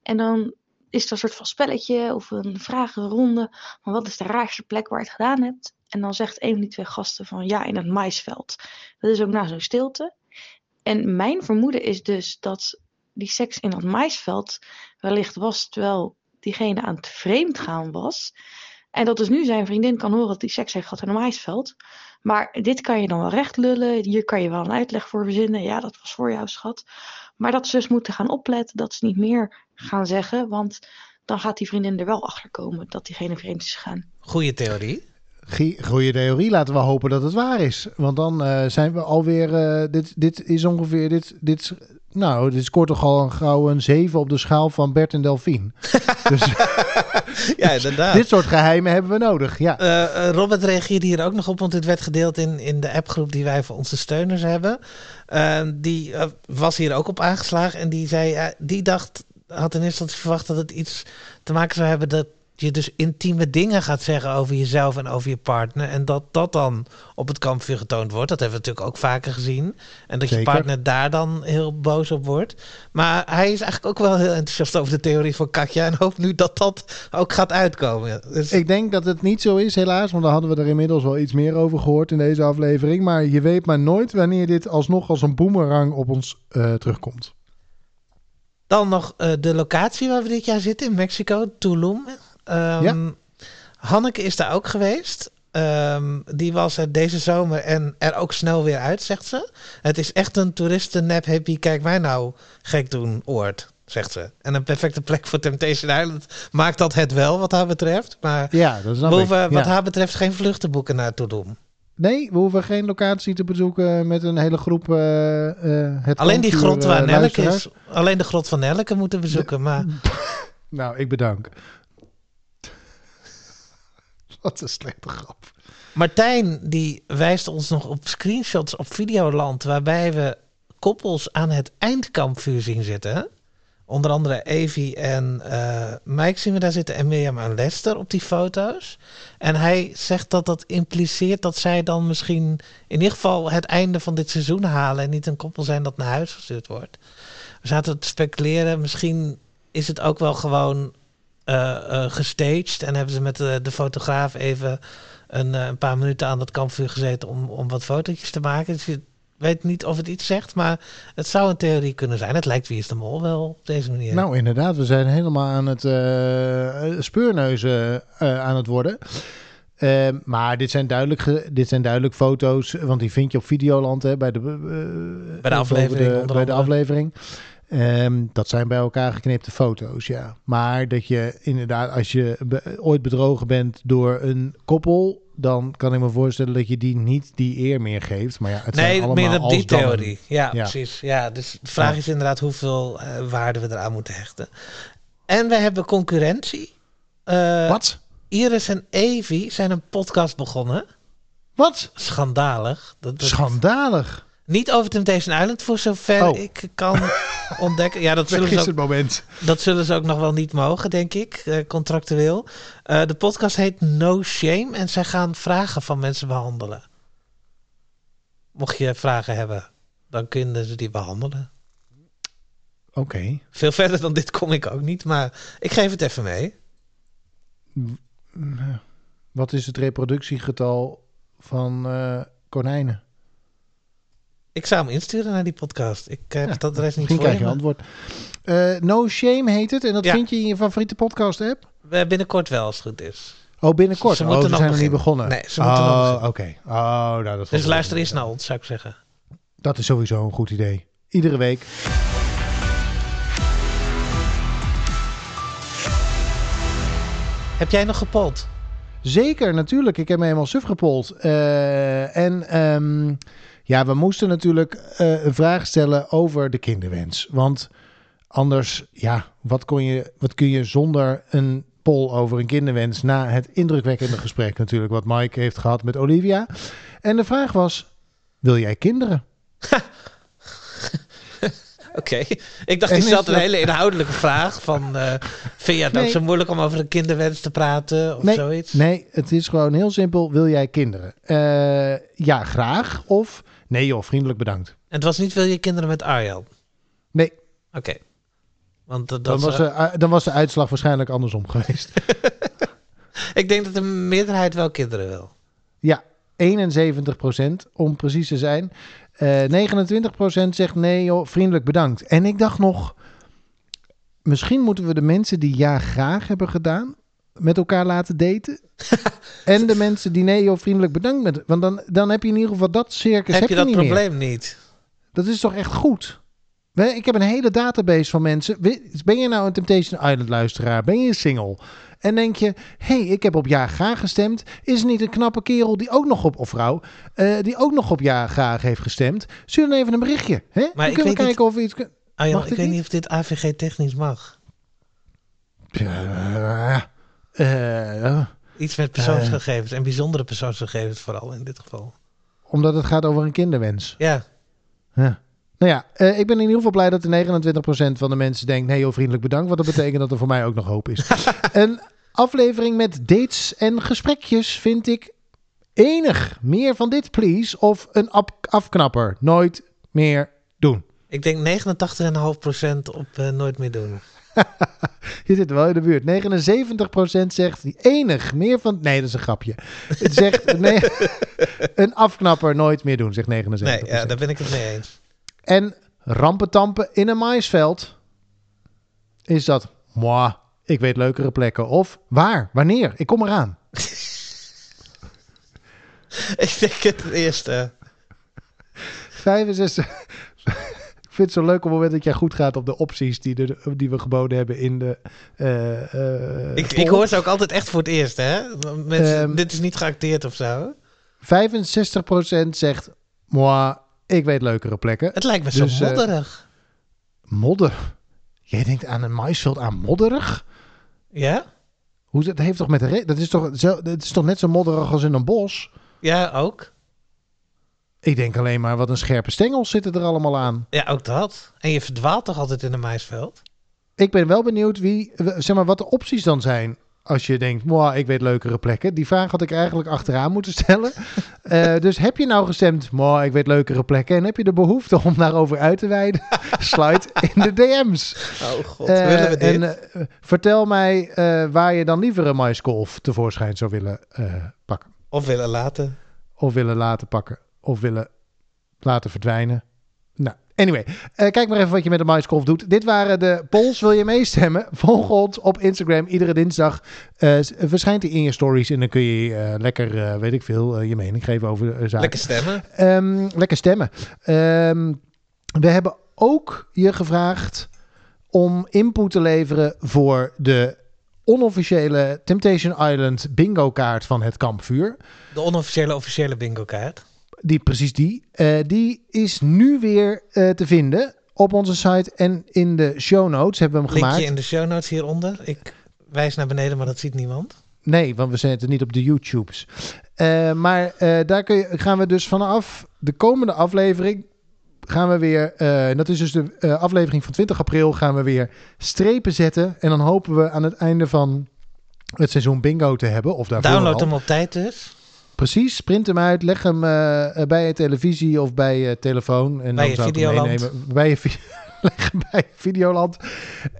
en dan is er een soort van spelletje of een vragenronde van wat is de raarste plek waar je het gedaan hebt. En dan zegt een van die twee gasten van ja, in het maisveld. Dat is ook na zo'n stilte. En mijn vermoeden is dus dat die seks in dat maisveld wellicht was terwijl diegene aan het vreemd gaan was. En dat dus nu zijn vriendin kan horen dat hij seks heeft gehad in een maisveld. Maar dit kan je dan wel recht lullen. Hier kan je wel een uitleg voor verzinnen. Ja, dat was voor jou, schat. Maar dat ze dus moeten gaan opletten dat ze niet meer gaan zeggen. Want dan gaat die vriendin er wel achter komen dat diegene vreemd is gegaan. Goeie theorie. Goede theorie. Laten we hopen dat het waar is. Want dan uh, zijn we alweer. Uh, dit, dit is ongeveer. Dit, dit, nou, dit scoort toch al een gouden 7 op de schaal van Bert en Delphine. dus, ja, inderdaad. dit soort geheimen hebben we nodig. Ja. Uh, Robert reageerde hier ook nog op, want dit werd gedeeld in, in de appgroep die wij voor onze steuners hebben. die was hier ook op aangeslagen en die zei, die dacht, had in eerste instantie verwacht dat het iets te maken zou hebben dat je dus intieme dingen gaat zeggen over jezelf en over je partner. En dat dat dan op het kampvuur getoond wordt. Dat hebben we natuurlijk ook vaker gezien. En dat je partner daar dan heel boos op wordt. Maar hij is eigenlijk ook wel heel enthousiast over de theorie van Katja. En hoopt nu dat dat ook gaat uitkomen. Dus... Ik denk dat het niet zo is, helaas. Want dan hadden we er inmiddels wel iets meer over gehoord in deze aflevering. Maar je weet maar nooit wanneer dit alsnog als een boemerang op ons uh, terugkomt. Dan nog uh, de locatie waar we dit jaar zitten in Mexico, Tulum. Um, ja. Hanneke is daar ook geweest. Um, die was er deze zomer en er ook snel weer uit, zegt ze. Het is echt een toeristen nep happy, kijk mij nou gek doen oord, zegt ze. En een perfecte plek voor Temptation Island maakt dat het wel, wat haar betreft. Maar ja, dat is we hoeven, ja. wat haar betreft geen vluchten boeken naartoe doen. Nee, we hoeven geen locatie te bezoeken met een hele groep. Uh, uh, het alleen die grot waar Nelke is. Alleen de grot van Nelke moeten we zoeken. Maar... nou, ik bedank. Wat een slechte grap. Martijn die wijst ons nog op screenshots op Videoland waarbij we koppels aan het eindkampvuur zien zitten. Onder andere Evie en uh, Mike zien we daar zitten en Mirjam en Lester op die foto's. En hij zegt dat dat impliceert dat zij dan misschien in ieder geval het einde van dit seizoen halen en niet een koppel zijn dat naar huis gestuurd wordt. We zaten te speculeren, misschien is het ook wel gewoon gestaged. En hebben ze met de, de fotograaf even een, uh, een, paar minuten aan dat kampvuur gezeten om, om wat fotootjes te maken. Dus je weet niet of het iets zegt, maar het zou een theorie kunnen zijn. Het lijkt Wie is de Mol wel op deze manier. Nou, inderdaad. We zijn helemaal aan het speurneuzen aan het worden. Uh, maar dit zijn, duidelijk dit zijn duidelijk foto's, want die vind je op Videoland hè, bij, de, uh, bij de aflevering. De, bij de aflevering. Um, dat zijn bij elkaar geknipte foto's, ja. Maar dat je inderdaad, als je be ooit bedrogen bent door een koppel, dan kan ik me voorstellen dat je die niet die eer meer geeft. Maar ja, het nee, zijn allemaal meer op die theorie. Ja, ja, precies. Ja, dus de vraag ja. is inderdaad hoeveel uh, waarde we eraan moeten hechten. En we hebben concurrentie. Uh, Wat? Iris en Evie zijn een podcast begonnen. Wat? Schandalig. Dat, dat Schandalig. Niet over Temptation Island, voor zover oh. ik kan ontdekken. Ja, dat zullen, ze ook, moment. dat zullen ze ook nog wel niet mogen, denk ik, uh, contractueel. Uh, de podcast heet No Shame en zij gaan vragen van mensen behandelen. Mocht je vragen hebben, dan kunnen ze die behandelen. Oké. Okay. Veel verder dan dit kom ik ook niet, maar ik geef het even mee. Wat is het reproductiegetal van uh, konijnen? Ik zou hem insturen naar die podcast. Ik heb ja, dat rest niet voor krijg je antwoord. Uh, no Shame heet het. En dat ja. vind je in je favoriete podcast app? Uh, binnenkort wel, als het goed is. Oh, binnenkort? Ze, moeten oh, nog zijn nog niet begonnen? Nee, ze moeten oh, nog Oké. Okay. Oh, nou, dat dus luister eens naar ons, zou ik zeggen. Dat is sowieso een goed idee. Iedere week. Heb jij nog gepold? Zeker, natuurlijk. Ik heb me helemaal suf gepold. Uh, en... Um, ja, we moesten natuurlijk uh, een vraag stellen over de kinderwens. Want anders, ja, wat, kon je, wat kun je zonder een poll over een kinderwens na het indrukwekkende gesprek natuurlijk wat Mike heeft gehad met Olivia. En de vraag was, wil jij kinderen? Oké. Ik dacht, is stelt een dat- hele inhoudelijke vraag van... eh, vind je het ook Nee. zo moeilijk om over een kinderwens te praten of nee, zoiets? nee, het is gewoon heel simpel. Wil jij kinderen? Eh, ja, graag. Of nee joh, vriendelijk bedankt. En het was niet wil je kinderen met Arjan? Nee, Oké. Want dat, dan was, de, dan was de uitslag waarschijnlijk andersom geweest. Ik denk dat de meerderheid wel kinderen wil. Ja, 71% om precies te zijn. Eh 29% zegt nee joh, vriendelijk bedankt. En ik dacht nog, misschien moeten we de mensen die ja graag hebben gedaan met elkaar laten daten. en de mensen die nee joh, vriendelijk bedankt. Met, want dan, dan heb je in ieder geval dat circus heb je dat niet meer. probleem niet? Dat is toch echt goed? Ik heb een hele database van mensen. Ben je nou een Temptation Island luisteraar? Ben je single? En denk je, hé, hey, ik heb op ja graag gestemd. Is er niet een knappe kerel die ook nog op, of vrouw, eh, die ook nog op ja graag heeft gestemd? Stuur dan even een berichtje. Hè? Dan ik kunnen we weet niet- kijken of we iets... kun- Arjan, Mag ik weet niet? of dit AVG technisch mag. Ja, Iets met persoonsgegevens en bijzondere persoonsgegevens vooral in dit geval. omdat het gaat over een kinderwens. Ja, Ja. Nou ja, eh, ik ben in ieder geval blij dat de 29% van de mensen denkt... nee joh, vriendelijk bedankt, want dat betekent dat er voor mij ook nog hoop is. een aflevering met dates en gesprekjes vind ik enig. Meer van dit, please. Of een ap- afknapper. Nooit meer doen. ik denk 89,5% op eh, nooit meer doen. Je zit wel in de buurt. 79% zegt die enig. Meer van... Nee, dat is een grapje. Het zegt nee, een afknapper nooit meer doen, zegt 79%. Nee, ja, daar ben ik het mee eens. En rampentampen in een maisveld. Is dat, moi, ik weet leukere plekken. Of waar, wanneer, ik kom eraan. ik denk het eerste. 65. Ik vind het zo leuk op het moment dat jij goed gaat op de opties die, de, die we geboden hebben in de... eh, eh, Ik, ik hoor ze ook altijd echt voor het eerst, hè? Mensen, Ehm, dit is niet geacteerd of zo. 65% zegt, moi, ik weet leukere plekken. Het lijkt me Dus, zo eh, modderig. Modder. Jij denkt aan een maisveld aan modderig? ja? Hoe, dat heeft toch met dat is toch, zo, dat is toch net zo modderig als in een bos? Ja, ook. Ik denk alleen maar wat een scherpe stengels zitten er allemaal aan. Ja, ook dat. En je verdwaalt toch altijd in een maisveld? Ik ben wel benieuwd wie, zeg maar, wat de opties dan zijn. Als je denkt, moi, ik weet leukere plekken. Die vraag had ik eigenlijk achteraan moeten stellen. Eh, dus heb je nou gestemd, moi, ik weet leukere plekken. En heb je de behoefte om daarover uit te wijden? Slide in de DM's. Oh god, Eh, willen we dit? en eh, vertel mij waar je dan liever een maiskolf tevoorschijn zou willen pakken. Of willen laten. Of willen laten pakken. Of willen laten verdwijnen. Nou, anyway. eh, kijk maar even wat je met de maiskolf doet. Dit waren de polls. Wil je meestemmen? Volg ons op Instagram. Iedere dinsdag s- verschijnt hij in je stories. En dan kun je lekker, weet ik veel, je mening geven over de zaken. Lekker stemmen. Ehm, lekker stemmen. Ehm, we hebben ook je gevraagd om input te leveren voor de onofficiële Temptation Island bingo kaart van het kampvuur. De onofficiële officiële bingo kaart. Die, precies die. Eh, die is nu weer eh, te vinden op onze site en in de show notes hebben we hem Linkje gemaakt. in de show notes hieronder. Ik wijs naar beneden, maar dat ziet niemand. Nee, want we zetten niet op de YouTubes. Eh, maar daar kun je, gaan we dus vanaf de komende aflevering gaan we weer, dat is dus de aflevering van 20 april, gaan we weer strepen zetten. En dan hopen we aan het einde van het seizoen bingo te hebben. Of daarvoor Download al. hem op tijd dus. Precies, print hem uit, leg hem eh, bij je televisie of bij je telefoon. En Bij dan je zou ik hem Videoland. meenemen. Bij je leg hem bij Videoland.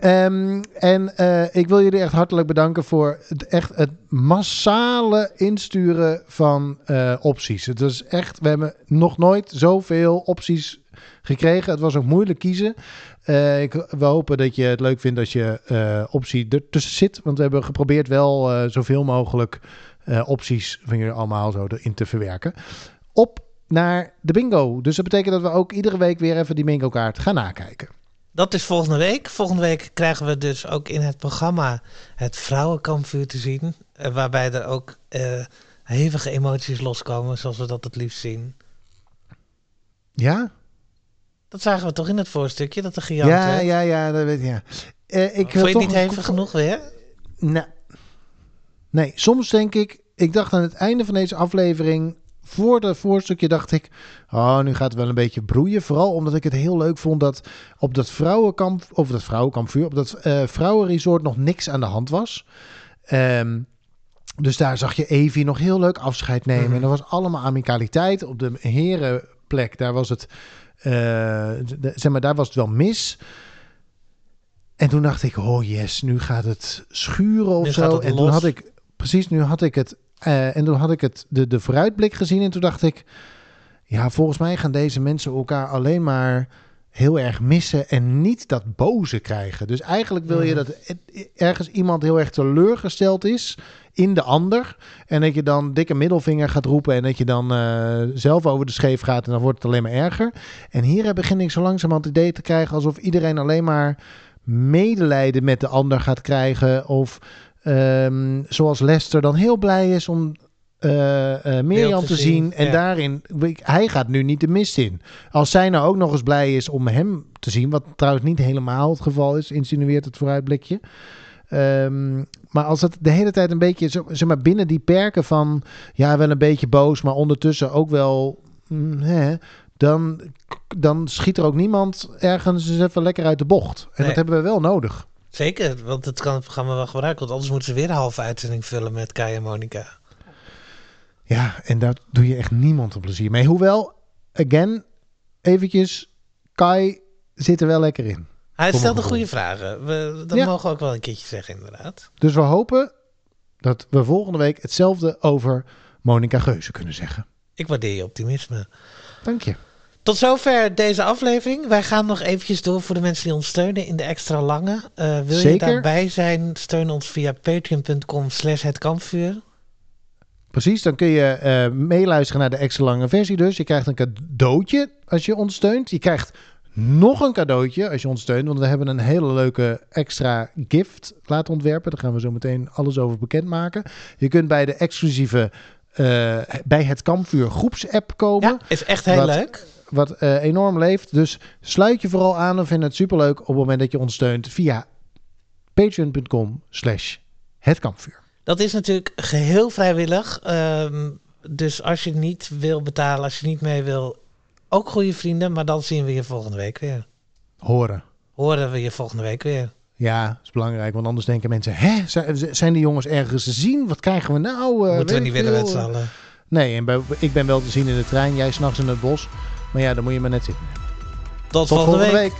Ehm, en eh, ik wil jullie echt hartelijk bedanken voor het, echt het massale insturen van eh, opties. Het is echt, we hebben nog nooit zoveel opties gekregen. Het was ook moeilijk kiezen. Eh, ik, we hopen dat je het leuk vindt als je eh, optie ertussen zit. Want we hebben geprobeerd wel eh, zoveel mogelijk eh, opties van jullie allemaal zo erin te verwerken. Op naar de bingo. Dus dat betekent dat we ook iedere week weer even die bingo kaart gaan nakijken. Dat is volgende week. Volgende week krijgen we dus ook in het programma het vrouwenkampvuur te zien. eh, waarbij er ook eh, hevige emoties loskomen, zoals we dat het liefst zien. Ja? Dat zagen we toch in het voorstukje, dat de giant Ja, ja, ja, dat weet ik. Ja. Ik Vond wil je het niet hevig genoeg weer? Nou, Nee, soms denk ik, ik dacht aan het einde van deze aflevering, voor het voorstukje dacht ik, oh, nu gaat het wel een beetje broeien. Vooral omdat ik het heel leuk vond dat op dat vrouwenkamp, of dat vrouwenkampvuur, op dat eh, vrouwenresort nog niks aan de hand was. Ehm, dus daar zag je Evie nog heel leuk afscheid nemen. Mhm. En er was allemaal amicaliteit. Op de herenplek, daar was het, eh, de- zeg maar, daar was het wel mis. En toen dacht ik, oh yes, nu gaat het schuren of Nu zo. En toen los. had ik, precies, nu had ik het, eh, en toen had ik het, de, de vooruitblik gezien. En toen dacht ik, ja, volgens mij gaan deze mensen elkaar alleen maar heel erg missen en niet dat boze krijgen. Dus eigenlijk wil je dat ergens iemand heel erg teleurgesteld is in de ander. En dat je dan dikke middelvinger gaat roepen en dat je dan eh, zelf over de scheef gaat en dan wordt het alleen maar erger. En hier begin ik zo langzamerhand het idee te krijgen alsof iedereen alleen maar medelijden met de ander gaat krijgen. Of ehm, zoals Lester dan heel blij is om eh, Mirjam te te zien, zien. En ja. daarin, hij gaat nu niet de mist in. Als zij nou ook nog eens blij is om hem te zien, wat trouwens niet helemaal het geval is, insinueert het vooruitblikje. Ehm, maar als het de hele tijd een beetje, zeg maar, binnen die perken van, ja, wel een beetje boos, maar ondertussen ook wel, mm, hè, dan, dan schiet er ook niemand ergens eens even lekker uit de bocht. En Nee. dat hebben we wel nodig. Zeker, want dat kan het programma wel gebruiken. Want anders moeten ze weer een halve uitzending vullen met Kai en Monica. Ja, en daar doe je echt niemand een plezier mee. Hoewel, again, eventjes, Kai zit er wel lekker in. Hij Voor stelde goede vragen. We, dat Ja. mogen we ook wel een keertje zeggen, inderdaad. Dus we hopen dat we volgende week hetzelfde over Monica Geuze kunnen zeggen. Ik waardeer je optimisme. Dank je. Tot zover deze aflevering. Wij gaan nog eventjes door voor de mensen die ons steunen in de extra lange. Eh, wil je daarbij zijn, steun ons via patreon.com slash het kampvuur. Precies, dan kun je eh, meeluisteren naar de extra lange versie dus. Je krijgt een cadeautje als je ons steunt. Je krijgt nog een cadeautje als je ons steunt. Want we hebben een hele leuke extra gift laten ontwerpen. Daar gaan we zo meteen alles over bekendmaken. Je kunt bij de exclusieve eh, bij het kampvuur groepsapp komen. Ja, is echt heel Wat- leuk. Wat eh, enorm leeft. Dus sluit je vooral aan. We vinden het superleuk op het moment dat je ons steunt via patreon.com slash het kampvuur. Dat is natuurlijk geheel vrijwillig. Ehm, dus als je niet wil betalen, als je niet mee wil, ook goede vrienden. Maar dan zien we je volgende week weer. Horen. Horen we je volgende week weer. Ja, is belangrijk. Want anders denken mensen... Hè, zijn, die jongens ergens te zien? Wat krijgen we nou? Eh, Moeten we niet willen met z'n allen. Nee, en bij- ik ben wel te zien in de trein. Jij s'nachts in het bos. Maar ja, dan moet je maar net zitten. Tot, Tot volgende, week. week.